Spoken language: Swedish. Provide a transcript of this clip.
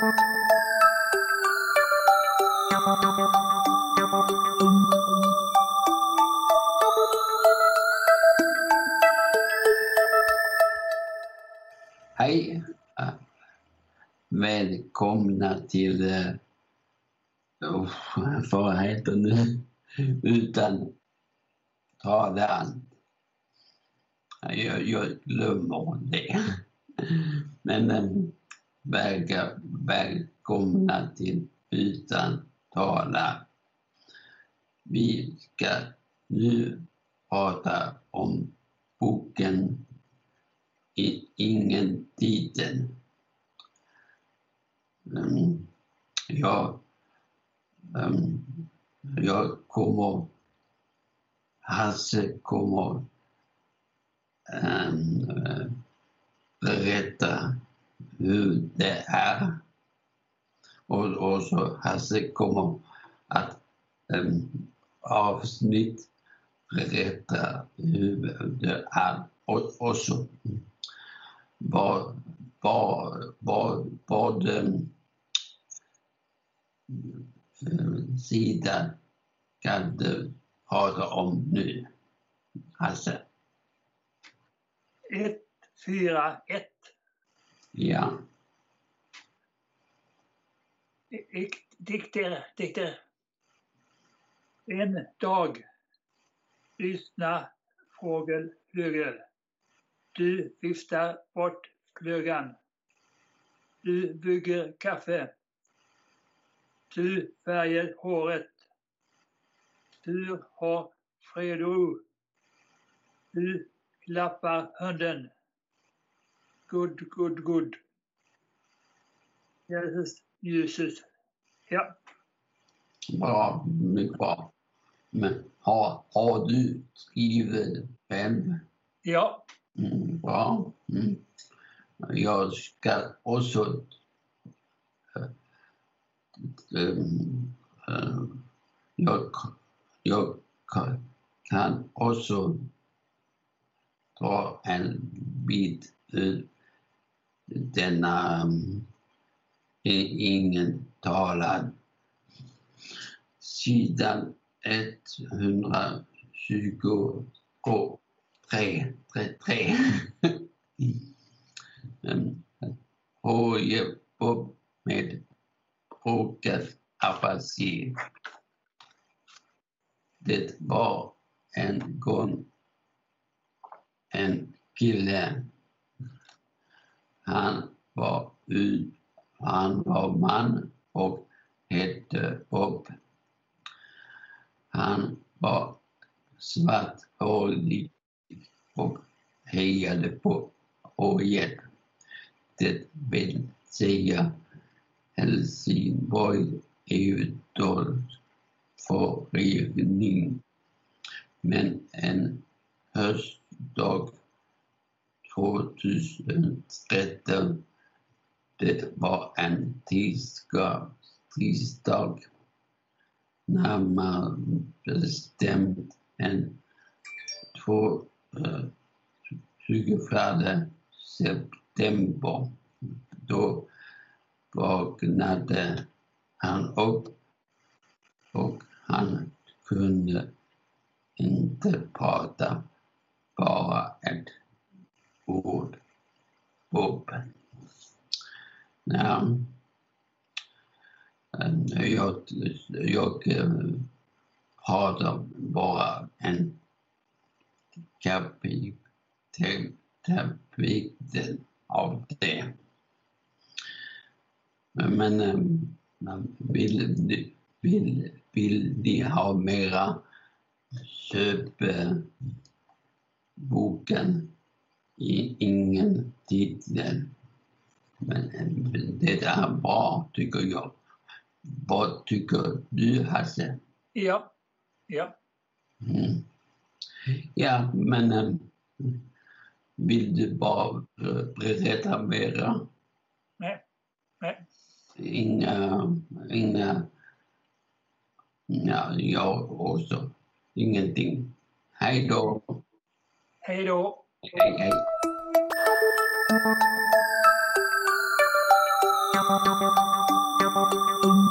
Hej! Välkomna till, uh, vad heter det nu, utan talan. Jag, jag glömmer det. Men eh, väga välkomna till utan tala. Vi ska nu prata om boken i ingen tiden. Mm, um, jag, um, mm, jag kommer, Hasse kommer um, berätta hur det är. Och, och så Hasse kommer att um, avsnitt berätta hur det är och, och så vad, vad, vad, vad ehm, ehm, um, sida kan du prata om nu, Hasse? 1, 4, 1. Ja. Dikter, dikter. En dag. Lyssna, fågel, flygel. Du viftar bort flugan. Du bygger kaffe. Du färger håret. Du har fred och ro. Du klappar hunden. Good, good, good. Yes, Jesus. Ja. Bra, mycket bra. Men har, har du skrivit själv? Ja. Mm, bra. Mm. Jag ska också um, um, jag, jag kan också ta en bit ur denna um, ingen talad sidan 120 tre. Mm. Hoje Bob med råkat afasi. Det var en gång en kille. Han var ut, han var man och hette Bob. Han var svarthårig och hejade på orgel. Det vill säga Helsingborg idrottsförening. Men en höstdag 2013, det var en tisdag, tisdag. Närmare bestämt en två eh, 24 september. Då vaknade han upp och han kunde inte prata, bara ett ord. Bob. Ja. Jag, jag ehm, pratar bara en kapitel av det. Men ehm, vill, vill, vill ni ha mera köp eh, boken i ingen titel. Men det är bra tycker jag. Vad tycker du Hasse? Ja. Ja. Mm. Ja, men äh, vill du bara berätta mera? Nej. Nej. Inga, inga, ja, jag också. Ingenting. Hej då. Hej då. Hej, hej. Thank you.